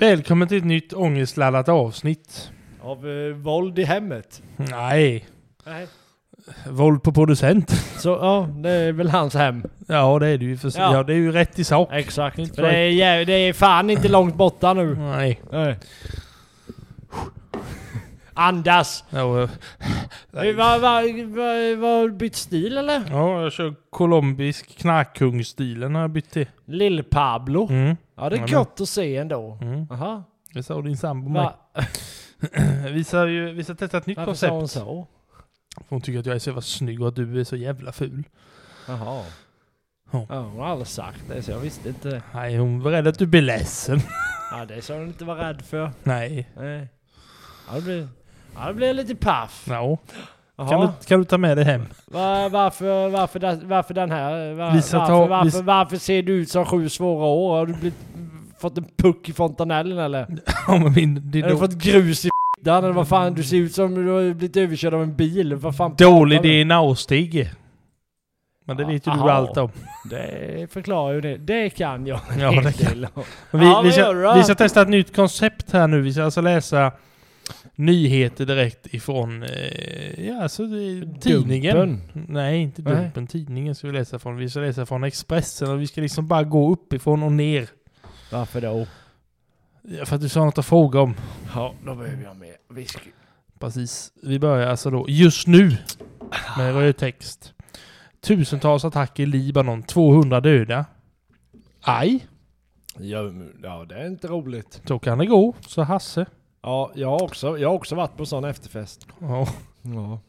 Välkommen till ett nytt ångestladdat avsnitt. Av eh, våld i hemmet. Nej, Nej. våld på producent. Så ja, det är väl hans hem. Ja, det är det ju. För, ja. Ja. det är ju rätt i sak. Exakt. För det, är, det är fan inte långt borta nu. Nej. Nej. Andas! Ja, eh, Vad va, va, va, va, bytt stil eller? ja, jag kör colombisk knarkkungsstilen har jag bytt till. Lill-Pablo. Mm. Ja det är Jajamän. gott att se ändå. Mm. Jaha. Det sa din sambo mig. Vi ska vi ska testa ett nytt varför sa hon koncept. så? Hon tycker att jag är så jävla snygg och att du är så jävla ful. Jaha. Ja. Ja, hon har aldrig sagt det så jag visste inte. Nej, hon var rädd att du blir ledsen. Ja det ska hon inte vara rädd för. Nej. Nej. Ja det blir, ja, det blir lite paff. Ja. Kan, du, kan du ta med det hem? Va- varför, varför, varför den här? Va- varför, ta- varför, s- varför ser du ut som sju svåra år? Har du blivit, fått en puck i fontanellen eller? Ja, men min, det är Har du då, fått grus i f***an eller vad fan? Du ser ut som du har blivit överkörd av en bil. Vad fan dålig pratar du? DNA-Stig. Men det Ja, vet ju du aha. allt om. Det förklarar ju det. Det kan jag. Ja, det kan-. Men Vi, Ja, vi, vad gör du ska, då? vi ska testa ett nytt koncept här nu. Vi ska alltså läsa nyheter direkt ifrån eh, ja, alltså, är tidningen. Dumpen. Nej, inte Nej. Dumpen. Tidningen ska vi läsa från. Vi ska läsa från Expressen och vi ska liksom bara gå uppifrån och ner. Varför då? Ja, För att du sa något att fråga om. Ja, då behöver jag mer whisky. Precis. Vi börjar alltså då just nu med röd text. Tusentals attacker i Libanon, 200 döda. Aj, ja, det är inte roligt. så kan det gå. Så Hasse. Ja, jag har också, jag har också varit på sån efterfest. Ja. Ja.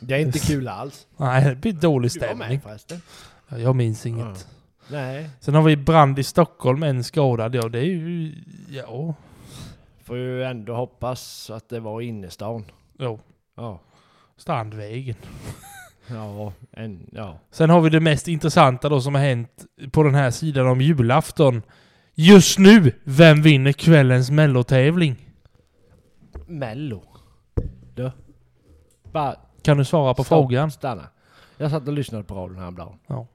Det är inte kul alls. Nej, det blir dålig Du var stämning. med förresten. Ja, Jag minns inget. Nej. Sen har vi brand i Stockholm, en skadad. Ja, det är ju... Ja. Får ju ändå hoppas att det var innerstan. Jo. Ja. Strandvägen. Ja, en, ja. Sen har vi det mest intressanta då som har hänt på den här sidan om julafton. Just nu, vem vinner kvällens mellotävling? Mello. Du. Bara Kan du svara på stopp, frågan? Stanna. Jag satt och lyssnade på radion häromdagen. Ja.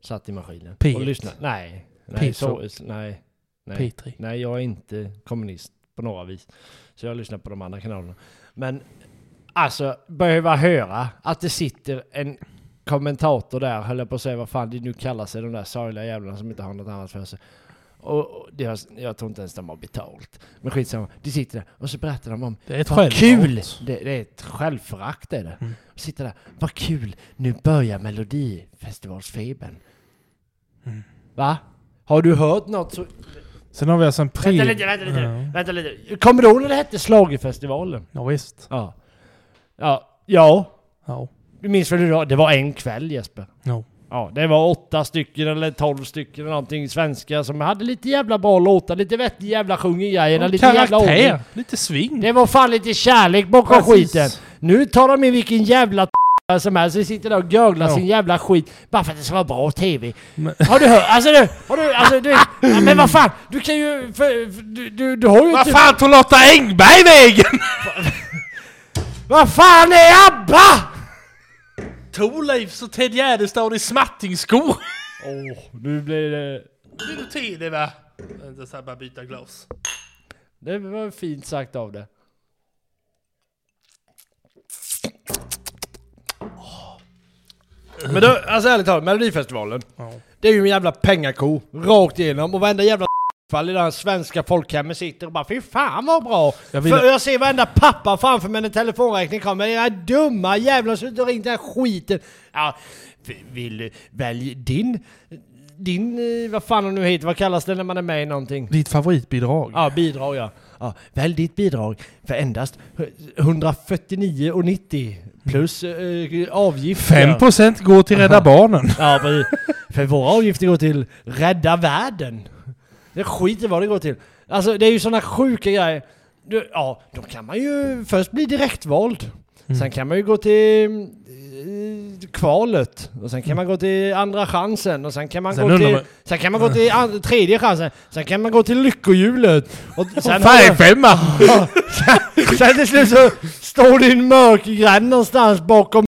Satt i maskinen. P1. Och lyssnade. Nej. Nej, P2. så, nej. Nej. P3. Nej, jag är inte kommunist på några vis. Så jag lyssnar på de andra kanalerna. Men alltså, behöva höra att det sitter en kommentator där, höll jag på att säga vad fan det nu kallar sig, de där sorgliga jävlarna som inte har något annat för sig. Och, deras, jag tror inte ens de har betalt. Men skitsamma, de sitter där och så berättar de om Det är ett vad kul! Det, det är ett självförakt är det. Mm. Sitter där, vad kul, nu börjar melodifestivalsfebern. Mm. Va? Har du hört något så Sen har vi alltså en pre... Vänta lite, vänta lite, Ja. vänta lite. Kommer du ihåg när det hette Schlagerfestivalen? Ja, visst. Ja. Ja. Ja. Ja. Du minns väl hur det var? Det var en kväll Jesper. Ja. Ja, det var åtta stycken eller tolv stycken eller någonting svenskar som hade lite jävla bra låtar, lite vettig jävla sjungergrejerna, lite jävla ordning. Karaktär. Lite sving. Det var fan lite kärlek bakom Precis. skiten. Nu tar de in vilken jävla som helst, så sitter där och görglar Ja. sin jävla skit bara för att det ska vara bra TV. Men- Har du hört? Alltså du, har du, alltså du, ja, men vad fan, du kan ju, för, för, du, du, du har ju Vad fan tog Lotta Engberg vägen? Vad fan är ABBA? Thorleifs och Ted Gärdestad i smattingskor. Åh, nu blir det... Du te det va? Vänta så här, bara byta glas. Det var fint sagt av det. Men du, alltså ärligt talat, Melodifestivalen. Ja. Det är ju en jävla pengako, rakt igenom. Och varenda jävla fall i det svenska folkhemmet sitter och bara fy fan vad bra! Jag vill- För jag ser varenda pappa framför mig när telefonräkningen kommer. Era dumma jävlar har ringt den här skiten. Ja, vill du välj din... Din, eh, vad fan hon nu heter, vad kallas det när man är med i någonting? Ditt favoritbidrag? Ja, bidrag ja. ja. Välj ditt bidrag för endast 149,90 plus eh, avgift. 5% går till Rädda Barnen. Ja, precis. För våra avgifter går till Rädda Världen. Det skiter vad det går till. Alltså det är ju sådana sjuka grejer. Du, ja, då kan man ju först bli direktvald. Mm. Sen kan man ju gå till eh, kvalet. Och sen kan man gå till andra chansen. Och sen kan man Sen gå till... man- Sen kan man gå till an- tredje chansen. Sen kan man gå till lyckohjulet. Och sen Färgfemma! Sen, sen till slut så står det en mörk gränd någonstans bakom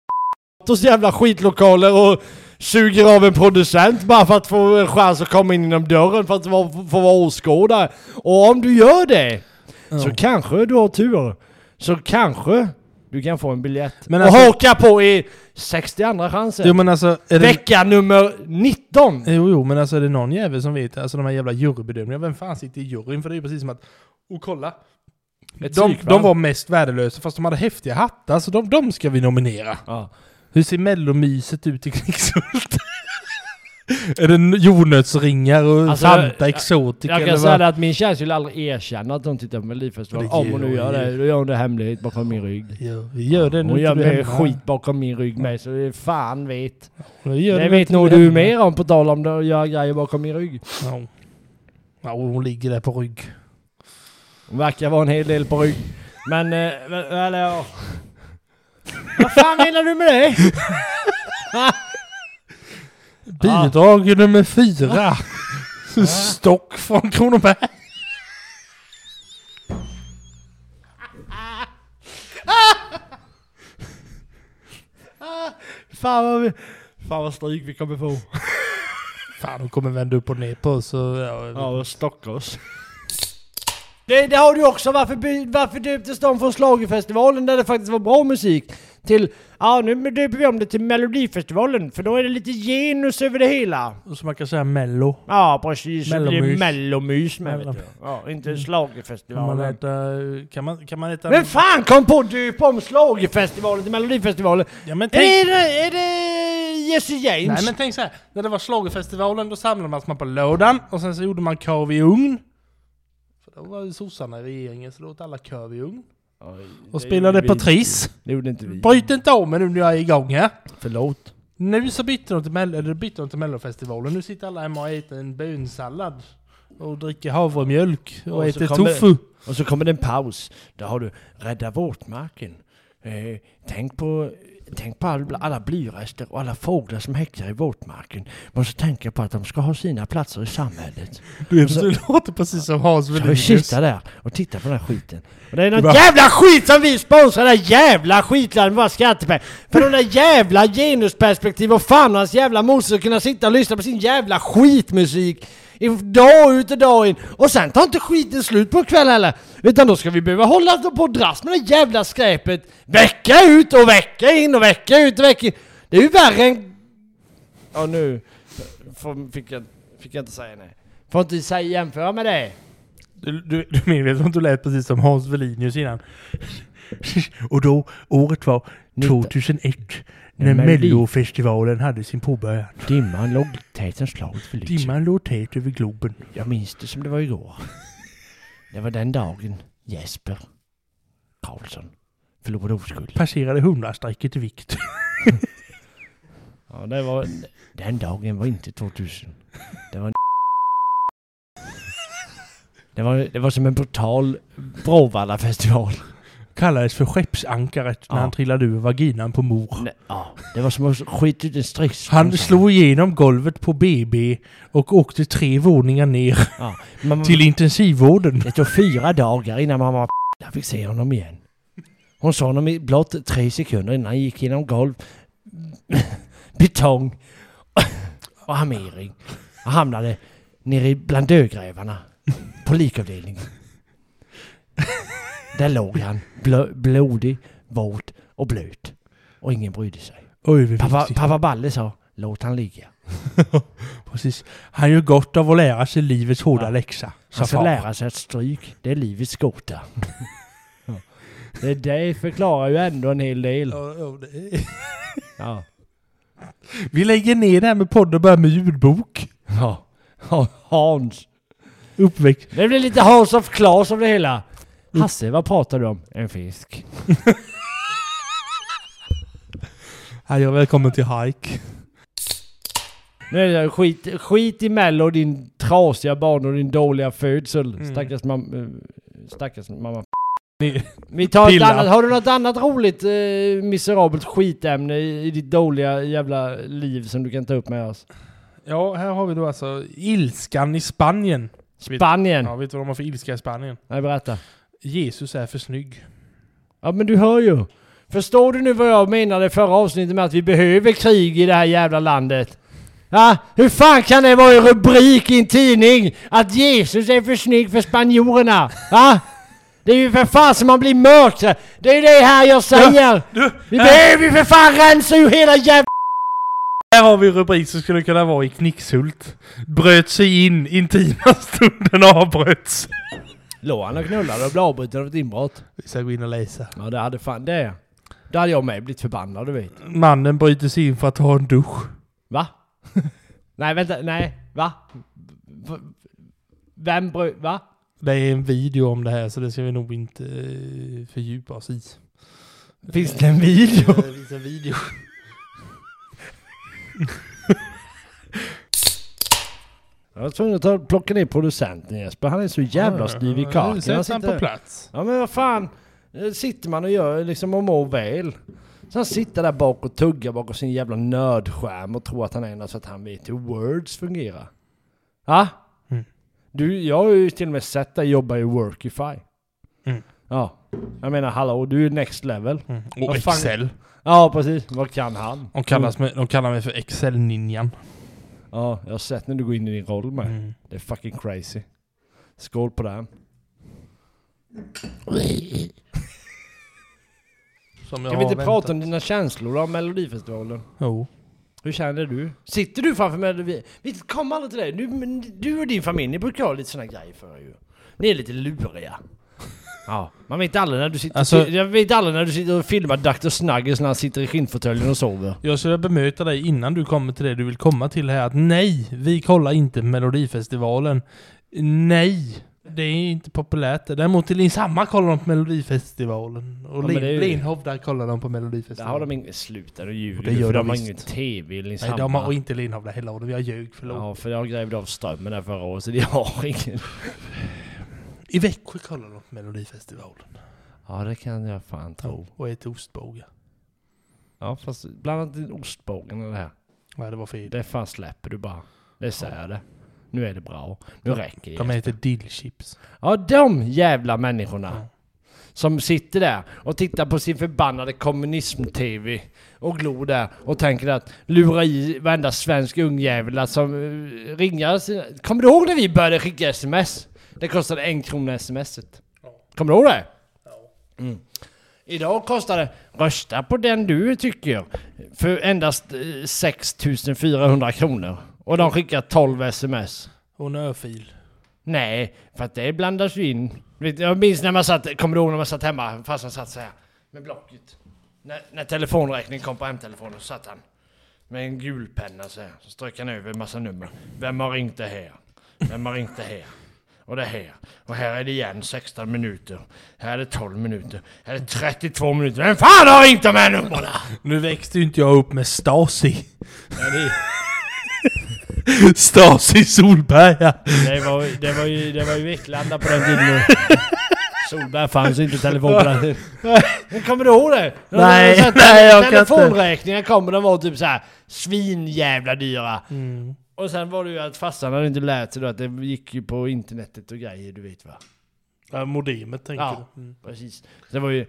jävla skitlokaler och suger av en producent bara för att få en chans att komma in genom dörren för att få, få vara åskådare. Och om du gör det så kanske du har tur. Så kanske du kan få en biljett. Men och alltså- haka på i 62 chansen. Jo men alltså... Det, Vecka nummer 19! jo, jo, men alltså är det någon jävel som vet, alltså de här jävla jurybedömningarna, vem fan sitter i juryn? För det är ju precis som att, och kolla. Ett De, de var mest värdelösa fast de hade häftiga hattar, så de, de ska vi nominera. Ja. Hur ser mellomyset ut i Knickshult? är det jordnötsringar och Alltså, Fanta jag- Exotic Jag eller kan säga det att min tjej skulle aldrig erkänna att hon tittar på Melodifestivalen. Det Om hon nu gör det, då gör hon det hemligt bakom min rygg. Ja, vi gör det nu Hon gör mer skit bakom min rygg med så det är fan vet. Gör Det nu vet nog du mer om på tal om att göra grejer bakom min rygg. Ja. ja, hon ligger där på rygg. Hon verkar vara en hel del på rygg. Men, eh, men- eller ja. Vad fan menar du med det? Bidrag nummer fyra. Stock från Kronoberg. Fan vad, vi, fan vad stryk vi kommer få. Fan, de kommer vända upp och ner på oss. Ja, Ja, och stocka oss. Det, det har du också. Varför, varför döptes de från Schlagerfestivalen där det faktiskt var bra musik till ja nu döper vi om det till Melodifestivalen för då är det lite genus över det hela. Så man kan säga mello. Ja precis, blir det Mellomys. mellomys med vet Mellom- du. Ja, inte man Schlagerfestivalen. äta... Kan man, kan man äta... Vem fan kom på att döpa om Schlagerfestivalen till Melodifestivalen? Ja, men Är tänk... det, är det Jesse James? Nej men tänk så här. När det var schlagerfestivalen då samlade man på lådan och sen så gjorde man korv i ugn. Då var sossarna i regeringen så då åt alla korv i ugn. Oj, Och spelade Triss. Det gjorde inte vi. Bryt inte om mig nu när jag är igång här. Förlåt. Nu så bytte de till, Mell- eller bytte de till Mellofestivalen. Nu sitter alla hemma och äter en bönsallad. Och dricker havremjölk och, Och äter tofu. Och så kommer det en paus. Där har du Rädda våtmarken. Eh, tänk på, tänk på all, alla blyrester och alla fåglar som häckar i våtmarken. Måste tänka på att de ska ha sina platser i samhället. Du, du låter precis som Hans Så vi sitta där och titta på den här skiten. Och det är någon bara- jävla skit som vi sponsrar, den jävla skitlandet med våra skattepengar. För de där jävla genusperspektiv och fan hans jävla ska kunna sitta och lyssna på sin jävla skitmusik. I dag ut och dag in. Och sen tar inte skiten slut på kväll heller. Utan då ska vi behöva hålla på och dras med det jävla skräpet. Vecka ut och vecka in och vecka ut och vecka in. Det är ju värre än... Ja nu fick, jag, fick jag inte säga nej. Får inte säga jämföra med det. Du, du, du medvetet att du lät precis som Hans Wallinius innan. Och då, året var 2001. När Mellofestivalen hade sin påbörjan. Dimman låg täten slaget för lyxen. Dimman låg tät över Globen. Jag minns det som det var igår. Det var den dagen Jesper Karlsson förlorade oskuld. Passerade hundrastrecket i vikt. Ja, det var... Den dagen var inte 2000. Det var... Det var, det var som en brutal Bråvalla-festival. Kallades för skeppsankaret när Ja. han trillade ur vaginan på mor. Nej, Ja, det var som att skita ut en stridsvagn. Han slog igenom golvet på BB och åkte tre våningar ner Ja, man, till intensivvården. Det tog fyra dagar innan mamma fick se honom igen. Hon såg honom i blott tre sekunder innan han gick genom golv, betong och armering. Och hamnade nere bland dödgrävarna på likavdelningen. Där låg han, blö, blodig, våt och blöt. Och ingen brydde sig. Oj, Pappa, pappa Balle sa, låt han ligga. Precis. Han gör gott av att lära sig livets hårda Ja. läxa. Han ska far. lära sig att stryk, det är livets gåta. Ja. det, det förklarar ju ändå en hel del. Ja. Vi lägger ner det här med podd och börjar med ljudbok. ja. Ja, Hans. Uppväxt. Det blir lite Hans of Klas av det hela. Hasse, vad pratar du om? En fisk. Hej och välkommen till Hike. Nu är det skit, skit i Mello, din trasiga barn och din dåliga födsel. Mm. Stackars mamma... Stackars mamma. Ni, Vi tar ett annat, har du något annat roligt eh, miserabelt skitämne i, i ditt dåliga jävla liv som du kan ta upp med oss? ja, här har vi då alltså ilskan i Spanien. Spanien! Ja, vet du vad de har för ilska i Spanien? Nej, berätta. Jesus är för snygg. Ja men du hör ju. Förstår du nu vad jag menade i förra avsnittet med att vi behöver krig i det här jävla landet? Ja, hur fan kan det vara en rubrik i en tidning att Jesus är för snygg för spanjorerna? Va? Det är ju för fan som man blir mörk. Det är det här jag säger. Du, Vi här, behöver ju för fan rensa ur hela jävla... här har vi en rubrik som skulle kunna vara i Knickshult. Bröt sig in, intima stunden avbröts. Låg han och knullade och blev avbruten av ett inbrott? Vi ska gå in och läsa. Ja det hade fan det. Det hade jag med blivit förbannad du vet. Mannen bryter sig in för att ta en dusch. Va? nej vänta, nej. Va? Vem bröt... Va? Det är en video om det här så det ska vi nog inte eh, fördjupa oss i. Finns det en video? Det finns en video. Jag var tvungen att ta, plocka ner producenten Jesper. Han är så jävla styv i kaken. Sätt Han på plats. Ja men vad fan. Eh, Sitter man och gör liksom och mår väl. Så han sitter där bak och tuggar bakom sin jävla nördskärm och tror att han är något så att han vet hur words fungerar. Ja? Mm. Du, jag har ju till och med sett dig jobba i Workify. Mm. Ja. Jag menar hallå, du är next level. Mm. Och Excel. Ja precis, vad kan han? De, kallas med, de kallar mig för Excel-ninjan. Ja, jag har sett när du går in i din roll med. Mm. Det är fucking crazy. Skål på den. Som jag Kan vi har inte prata väntat. om dina känslor om Melodifestivalen? Jo. Hur känner du? Sitter du framför Melodi... Vi kommer aldrig till det. Du, men du och din familj, ni brukar ha lite såna grejer för er ju. Ni är lite luriga. Ja, man vet aldrig när du sitter... Alltså- jag vet aldrig när du sitter och filmar Dr. Snuggles när han sitter i skinnfåtöljen och sover. Jag skulle bemöta dig innan du kommer till det du vill komma till här. Att nej, vi kollar inte Melodifestivalen. Nej, det är inte populärt. Däremot i Linsamma kollar de på Melodifestivalen. Och Ja, Lin, Linhof, där kollar de på Där Melodifestivalen. har de ingen... Sluta nu ljuger Det du, gör för de de har ingen TV i Nej, Linsamma. de har inte Linhof där heller. Jag ljög, förlåt. Ja, för jag grävde av strömmen där förra året så de har ingen. I Växjö kollar de på Melodifestivalen. Ja, det kan jag fan tro. Och äter ostbågar. Ja, fast blandat in ostbågen och det här. Nej, det var fel. Det fan släpper du bara. Det säger jag det. Nu är det bra. Nu räcker det. De äter dillchips. Ja, de jävla människorna. Ja. Som sitter där och tittar på sin förbannade kommunism-tv och glor där och tänker att lura i varenda svensk ungjävel som uh, ringar. Kommer du ihåg när vi började skicka sms? Det kostade en krona smset. Kommer du ihåg det? Mm. Idag kostar det, rösta på den du tycker, för endast eh, 6400 kronor. Och de skickar 12 sms. Och en örfil. Nej, för att det blandas ju in. Jag minns när man satt, kommer du ihåg när man satt hemma, farsan satt så här med blocket. När, när telefonräkningen kom på hemtelefonen så satt han med en gul penna så här. Så strök han över en massa nummer. Vem har ringt det här? Vem har ringt det här? Och det här. Och här är det igen 16 minuter. Här är det 12 minuter. Här är det 32 minuter. Vem fan har ringt de här numren? Nu växte ju inte jag upp med Stasi. Ja, det, Stasi Solberga. det, var, det, var ju, det var ju Vetlanda på den tiden. Solberg fanns inte telefon på den tiden. Men Kommer du ihåg det? Nej, att nej, jag kan inte. Telefonräkningar kommer, de var typ så här svinjävla dyra. Mm. Och sen var det ju att farsan hade inte lärt sig då att det gick ju på internetet och grejer, du vet va? Ja, modemet tänker Ja. du? Mm. Precis. Det var ju...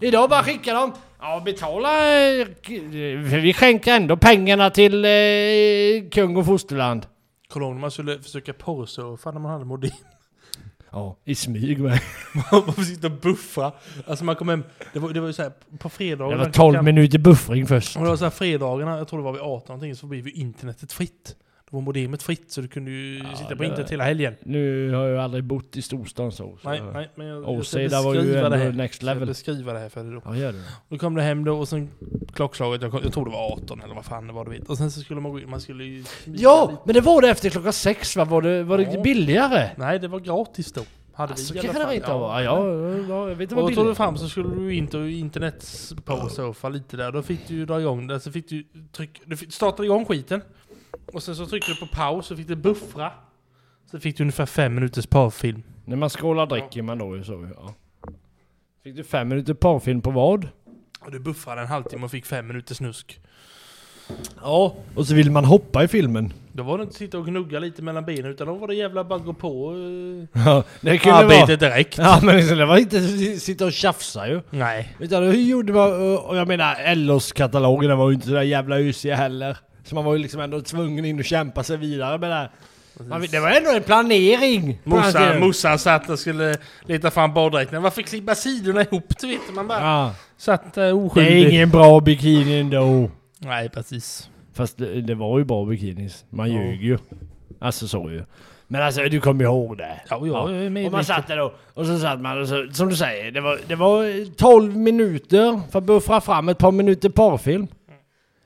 Idag bara skickar de... Ja, betala... eh, vi skänker ändå pengarna till eh, kung och fosterland. När man skulle försöka porrsurfa när man hade modem? Ja, i smyg med. man får sitta och buffra. Alltså man kom hem, det var, det var ju såhär på Det fredagarna. var 12 minuter buffring först. Och det var såhär fredagarna, jag tror det var vid 18 någonting, så blev ju internetet fritt. Då var modemet fritt så du kunde ju Ja, sitta på det- internet hela helgen. Nu har jag ju aldrig bott i storstan så. så. Nej, nej, men jag, jag Åseda var ju ändå det här. next Jag ska level. beskriva det här för dig då. Ja, gör det. Då kom det hem då och sen klockslaget, jag, jag tror det var 18 eller vad fan det var du vet. Och sen så skulle man gå in, man skulle ju... Ja, lite. men det var det efter klockan sex va? Var det, var det Ja. billigare? Nej, det var gratis då. Hade Alltså vi kanske det inte var. Ja, ja, ja, jag vet inte Och vad då tog du fram så skulle du in och internet på surfa lite där. Då fick du ju dra igång det. Så fick du tryck, du fick- startade igång skiten. Och sen så tryckte du på paus så fick du buffra. Så fick du ungefär fem minuters parfilm. När man skålar dricker man då ju så ja. Fick du fem minuter porrfilm på vad? Och du buffrade en halvtimme och fick fem minuters snusk. Ja, och så vill man hoppa i filmen. Då var det inte sitta och gnugga lite mellan benen utan då var det jävla bara gå på eh, Ja, det kunde vara... arbetet direkt. Ja men liksom, det var inte sitta och tjafsa ju. Nej. Utan hur gjorde man, och jag menar LOs katalogerna var ju inte sådär jävla usiga heller. Så man var ju liksom ändå tvungen in och kämpa sig vidare med det här. Man, det var ändå en planering! Morsan, satt och skulle leta fram baddräkten. Varför klippa sidorna ihop? Du vet, man bara Ja. satt uh, Det är oskyldig. ingen bra bikini ändå. Nej, precis. Fast det, det var ju bra bikinis. Man Ja. ljög ju. Alltså så ju. Men alltså du kommer ihåg det. Ja, jag är Och man satt där då, och så satt man och så, som du säger, det var, det var 12 minuter för att buffra fram ett par minuter porrfilm.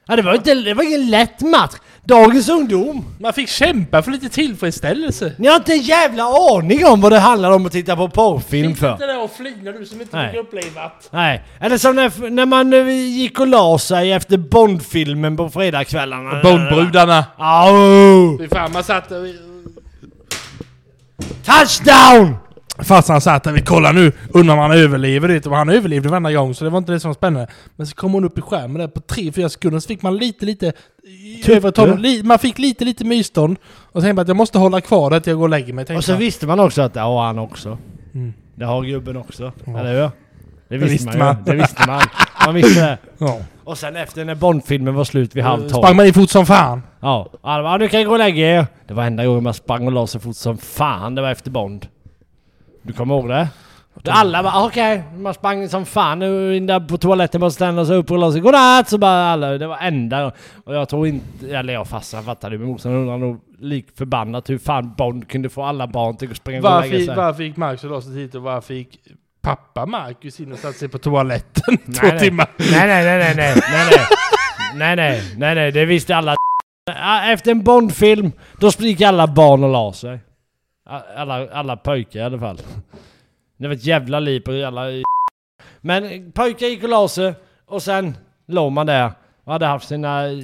Ja, det var inte, det var ingen lätt match. Dagens ungdom, Man fick kämpa för lite tillfredsställelse. ni har inte en jävla aning om vad det handlar om att titta på porrfilm för. inte det och flina du som inte Nej. fick uppleva att... Nej, eller som när, när man eh, gick och la sig efter Bondfilmen på fredagskvällarna. Bondbrudarna. Au! Fy fan, man satt och... Touchdown! Farsan satt där, vi kollar nu, undrar om han överlever det. Och han överlevde varenda gång så det var inte det som var spännande. Men så kom hon upp i skärmen där på 3-4 sekunder så fick man lite, lite... Över ton, li, man fick lite, lite mystånd. Och tänkte att jag måste hålla kvar det till jag går och lägger mig. Och så jag. visste man också att det har han också. Mm. Det har gubben också. Ja. Eller hur? Det visste, visste man, man. ju. Det visste man. Man visste det. Ja. Och sen efter när Bondfilmen var slut vid halv tolv. Sprang man in fort som fan. Ja. Var, du kan gå och lägga er. Det var enda gången man sprang och la sig fort som fan. Det var efter Bond. Du kommer ihåg det? Alla bara "Ah, okej, man sprang som fan nu in där på toaletten bara ställa sig upp och la sig godnatt så bara alla, det var enda. Och jag tror inte, eller jag farsan fattade men morsan undrar nog lik förbannat hur fan Bond kunde få alla barn till att springa och och lägga sig. varför gick Marcus och la sig dit och varför gick pappa Marcus in och satte sig på toaletten två Nej, nej. timmar? Nej, nej, nej, nej, nej, nej, nej, nej, nej, nej, nej, det visste alla. Ja, Efter en Bondfilm, då gick alla barn och la sig. Alla, alla pojkar i alla fall. Det var ett jävla liv på alla... Men pojkar gick och la sig och sen låg man där och hade haft sina eh,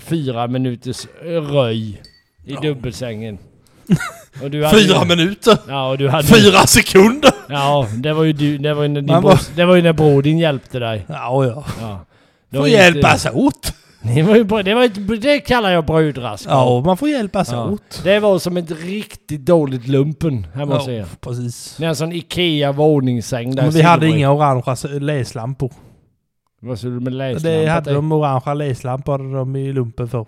fyra minuters röj i Ja. dubbelsängen. Fyra minuter! Ja, och du hade... Fyra sekunder! Ja, det var ju du, det var ju när din var- det var ju när bror din hjälpte dig. Ja, ja. Ja. Får var inte- hjälpas åt. Det, var ju, bra- det, var ett, det kallar jag brudrask. Ja, man får hjälpas Ja. åt. Det var som ett riktigt dåligt lumpen hemma hos er. precis. Det är en sån Ikea våningssäng där Men vi hade inga orangea s- läslampor. Vad skulle du med läslampa Det hade till? de orangea läslampor hade de i lumpen för.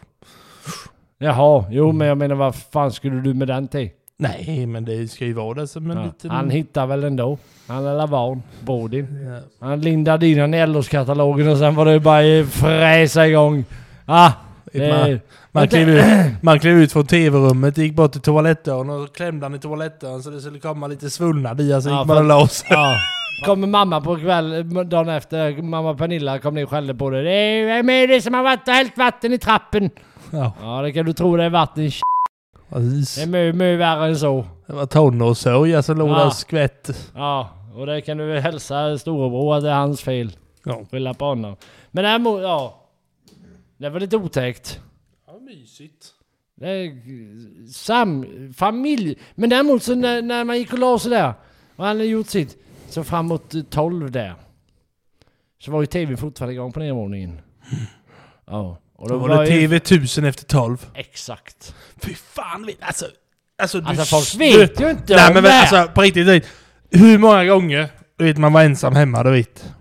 Jaha, jo men jag menar vad fan skulle du med den till? Nej, men det ska ju vara det som en Ja. liten... Han hittar väl ändå. Han är van, bror din. Ja. Han lindade in den i LOs-katalogen och sen var det bara fräsa igång. Ah, Man, man, klev ut, man klev ut från tv-rummet, gick bort till toalettdörren och klämde han i toalettdörren så det skulle komma lite svullnad i. Alltså Ja, gick man och la sig. Ja. Kommer mamma på kväll, dagen efter, mamma Pernilla kom ner och skällde på det. Det är vem är det som har varit och hällt vatten i trappen? Ja, Ja det kan du tro det är vatten. Precis. Det är mycket, mycket värre än så. Det var tonårssörja som låg Ja. där och skvätt. Ja, och det kan du väl hälsa storebror att det är hans fel. Ja. Skylla på honom. Men däremot, ja. Det var lite otäckt. ja, mysigt. Det är sam, familj. Men däremot så när, när man gick och la sig där och han hade gjort sitt. Så framåt eh, 12 där. Så var ju tvn fortfarande igång på nedervåningen. Ja. Och Då var det TV 1000 efter 12. Exakt. Fy fan, alltså... Alltså, du, Alltså folk vet ju inte Nej men alltså på riktigt, vet, hur många gånger du vet, man var ensam hemma, du vet.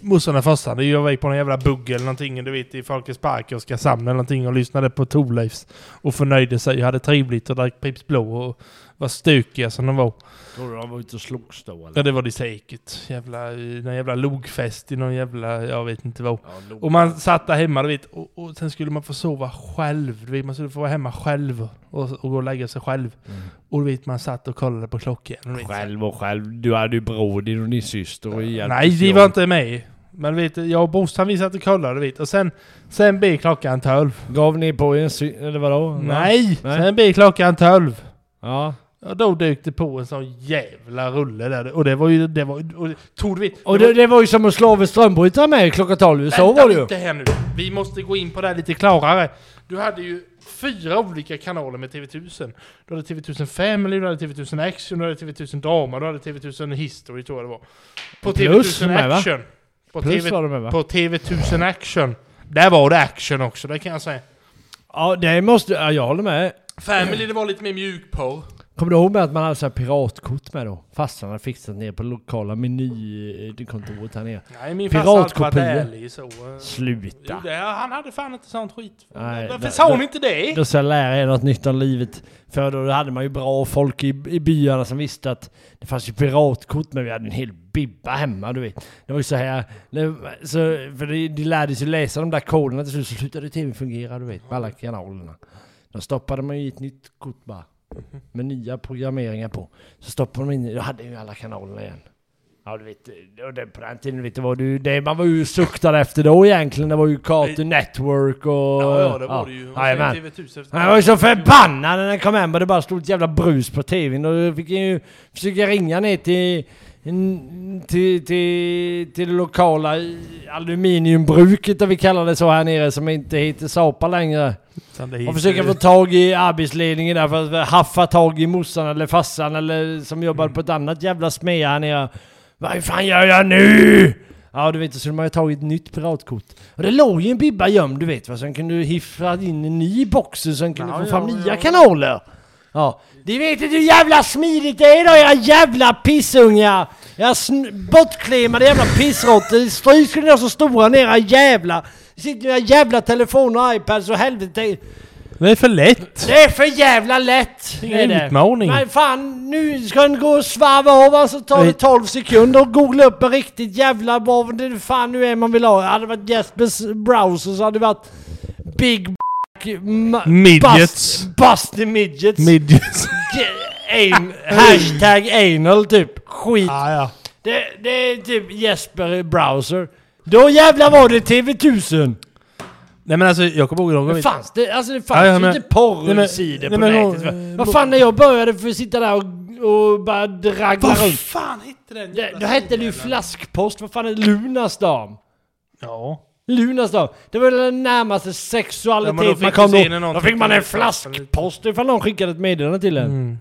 Morsan och farsan, jag var på någon jävla bugg eller någonting, du vet i Folkets Park i Oskarshamn eller någonting och lyssnade på Thorleifs. Och förnöjde sig, hade trevligt och drack Pripps Blå och var stökiga som de var. Tror du de var ute och slogs då eller? Ja det var det säkert. Jävla, någon jävla logfest i någon jävla, jag vet inte vad. Ja, Och man satt där hemma, du vet, och, och sen skulle man få sova själv. Du vet, man skulle få vara hemma själv och, och gå och lägga sig själv. Mm. Och du vet, man satt och kollade på klockan. Själv och själv. Du hade ju bror din och din syster och hjälptes Nej, åt. var inte med. Men du vet, jag och brorsan vi satt och kollade, vet. Och sen, sen blev klockan tolv. Gav ni på en sy- eller vadå? Nej! Nej. Sen blev klockan tolv. Ja. Då dök det på en sån jävla rulle där. Och det var ju, det var och, tog vet, Och det, det var ju som att slå av en strömbrytare med klockan 12. Så var det ju. lite här nu. Vi måste gå in på det här lite klarare. Du hade ju fyra olika kanaler med TV1000. Du hade TV1000 Family, du hade TV1000 Action, du hade TV1000 Drama, du hade TV1000 History tror jag det var. På Plus TV1000 med, va? Action. På, Plus TV, var det med va? på TV1000 Action. Där var det action också, det kan jag säga. Ja, det måste... Ja, jag håller med. Family, det var lite mer mjukporr. Kommer du ihåg med att man hade så här piratkort med då? Farsan hade fixat ner på lokala menykontoret här nere. Nej, min farsa har alltid varit ärlig så. eh. Jo, Sluta! det, han hade fan inte sånt skit. Nej, Varför då- sa hon då- inte det? Då ska jag lära er något nytt om livet. För då hade man ju bra folk i, i byarna som visste att det fanns ju piratkort men vi hade en hel bibba hemma du vet. Det var ju så här, så, för de, de lärde sig läsa de där koderna till slut så slutade tvn fungera du vet med alla kanalerna. Då stoppade man ju i ett nytt kort bara. Med nya programmeringar på. Så stoppade man in då hade ju alla kanalerna igen. Ja du vet, och det, på den tiden vet du vad du, det man var ju suktad efter då egentligen. Det var ju Cartoon Network och... Ja, ja, det var det ju. Och Jajamän. TV1000 efter- Han var ju så förbannad när den kom hem och det bara stod ett jävla brus på tvn och då fick jag ju försöka ringa ner till, till, till, till det lokala aluminiumbruket där vi kallar det så här nere som inte heter Sapa längre. Och försöka få tag i arbetsledningen där för att haffa tag i morsan eller farsan eller som jobbar på ett annat jävla smedja här nere. Vad fan gör jag nu? Ja du vet, så skulle man ju tagit ett nytt piratkort. Och det låg ju en bibba gömd du vet va, så den kunde hiffra in en ny box så den kunde Ja, få fram ja, nya ja. kanaler. Ja. De vet inte hur jävla smidigt det är då era jävla pissungar! Era bortklemade jävla pissråttor. Stryk skulle ni så stora ni era jävla... Det sitter era jävla telefoner och iPads och helvete. Det är för lätt. Det är för jävla lätt! Det är det. utmaning. Nej fan, nu ska den gå och svarva av så tar det Nej. 12 sekunder och googla upp en riktigt jävla bra, vad det fan nu är man vill ha. Hade det varit Jespers browser så hade det varit Big Midgets. Bust, bust midgets. Midgets. Ge- Ain, hashtag anal typ. Skit. ah, ja. Det, det är typ Jesper browser. Då jävlar var det TV1000. Nej men alltså jag kommer ihåg. Det fanns det, alltså det fanns Ja, ja, ju men- inte porrsidor på nej, men- nätet. va? Vad fan när jag började för att sitta där och, och bara dragla Vad runt. fan hette den jävla då hette det ju flaskpost, vad fan är det? Lunas dam? Ja. Lunas dam. Det var den närmaste Ja, men då sexualitet fick man kom då. Då fick man en flaskpost ifall någon skickade ett meddelande till en. Mm.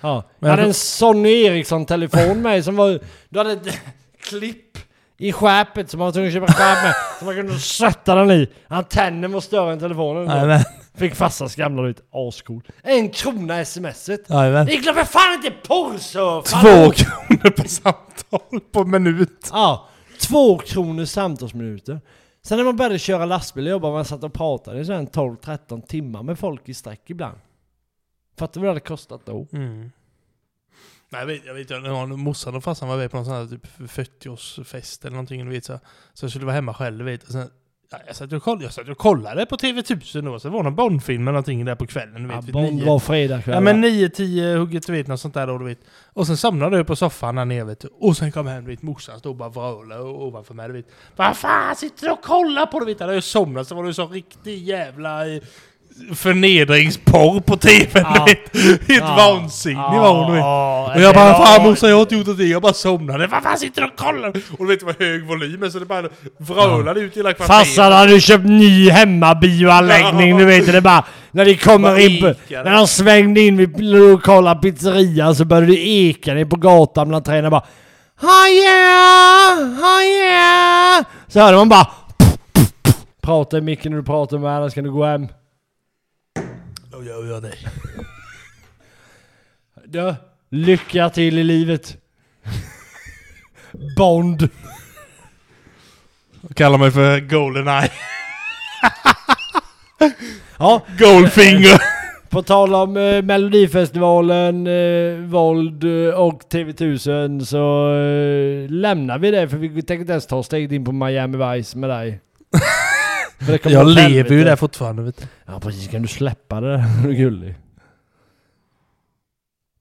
Ja. Men jag hade jag- en Sony Ericsson-telefon med som var... Du hade ett klipp i skärpet som man var tvungen att köpa skärp med. Som man kunde sätta den i. Antennen var större än telefonen. Nej men. Fick farsans gamla ut. Ascool. En krona smset. Jajamän. Det är klart för fan inte porrsurfa! Två kronor per samtal på minut. Ja. Två kronor samtalsminuter. Sen när man började köra lastbil och jobba, man satt och pratade i 12-13 timmar med folk i sträck ibland. Fattar du vad det hade kostat då? Mm. Nej, jag vet, jag vet, jag morsan och farsan var med på någon sån här typ 40-årsfest eller någonting, du vet så. Så jag skulle vara hemma själv, vet. Och sen, ja, jag, satt och kollade, jag satt och kollade på TV1000 då, så det var någon Bondfilm eller någonting där på kvällen, du vet. Ja, Bond var fredag kväll. Ja men 9-10 hugget du vet, något sånt där då du vet. Och sen somnade jag på soffan här nere vet du. Och sen kom hem du vet, morsan stod och bara vrålade ovanför mig du vet. Vad fan sitter du och kollar på du vet? Jag hade ju somnat så var det ju så riktig jävla eh, förnedringsporr på tvn Ja. Helt vansinnig var hon vet. Ja, Och jag bara fan morsan jag har inte gjort någonting, jag bara somnade. Vad fan sitter du och kollar? Och du vet det var hög volym så det bara vrålade ut hela kvarteret. Farsan hade köpt ny hemmabioanläggning, du vet det bara När de kommer Bara in på. När de svängde in vid lokala pizzerian så började det eka ner på gatan bland träden bara Ha yeah, ha yeah Så hörde man bara Prata i micken när du pratar med annars kan du gå hem Då gör jag det. du, Lycka till i livet Bond Kallar mig för Goldeneye. Ja, Goldfinger. På tal om eh, Melodifestivalen, eh, våld eh, och TV1000 så eh, lämnar vi det för vi tänker inte ens ta steget in på Miami Vice med dig. Jag lever ju där fortfarande vet du. Ja precis, kan du släppa det där? Du är gullig.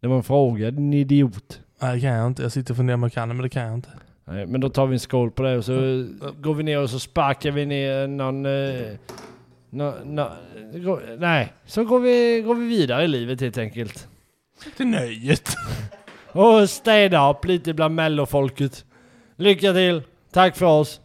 Det var en fråga, din idiot. Nej det kan jag inte. Jag sitter och funderar om jag kan det, men det kan jag inte. Nej, men då tar vi en skål på det och så går vi ner och så sparkar vi ner någon... Eh, nå, nå, gå- nej, så går vi, går vi vidare i livet helt enkelt. Till nöjet. Och städa upp lite bland mellofolket. Lycka till! Tack för oss!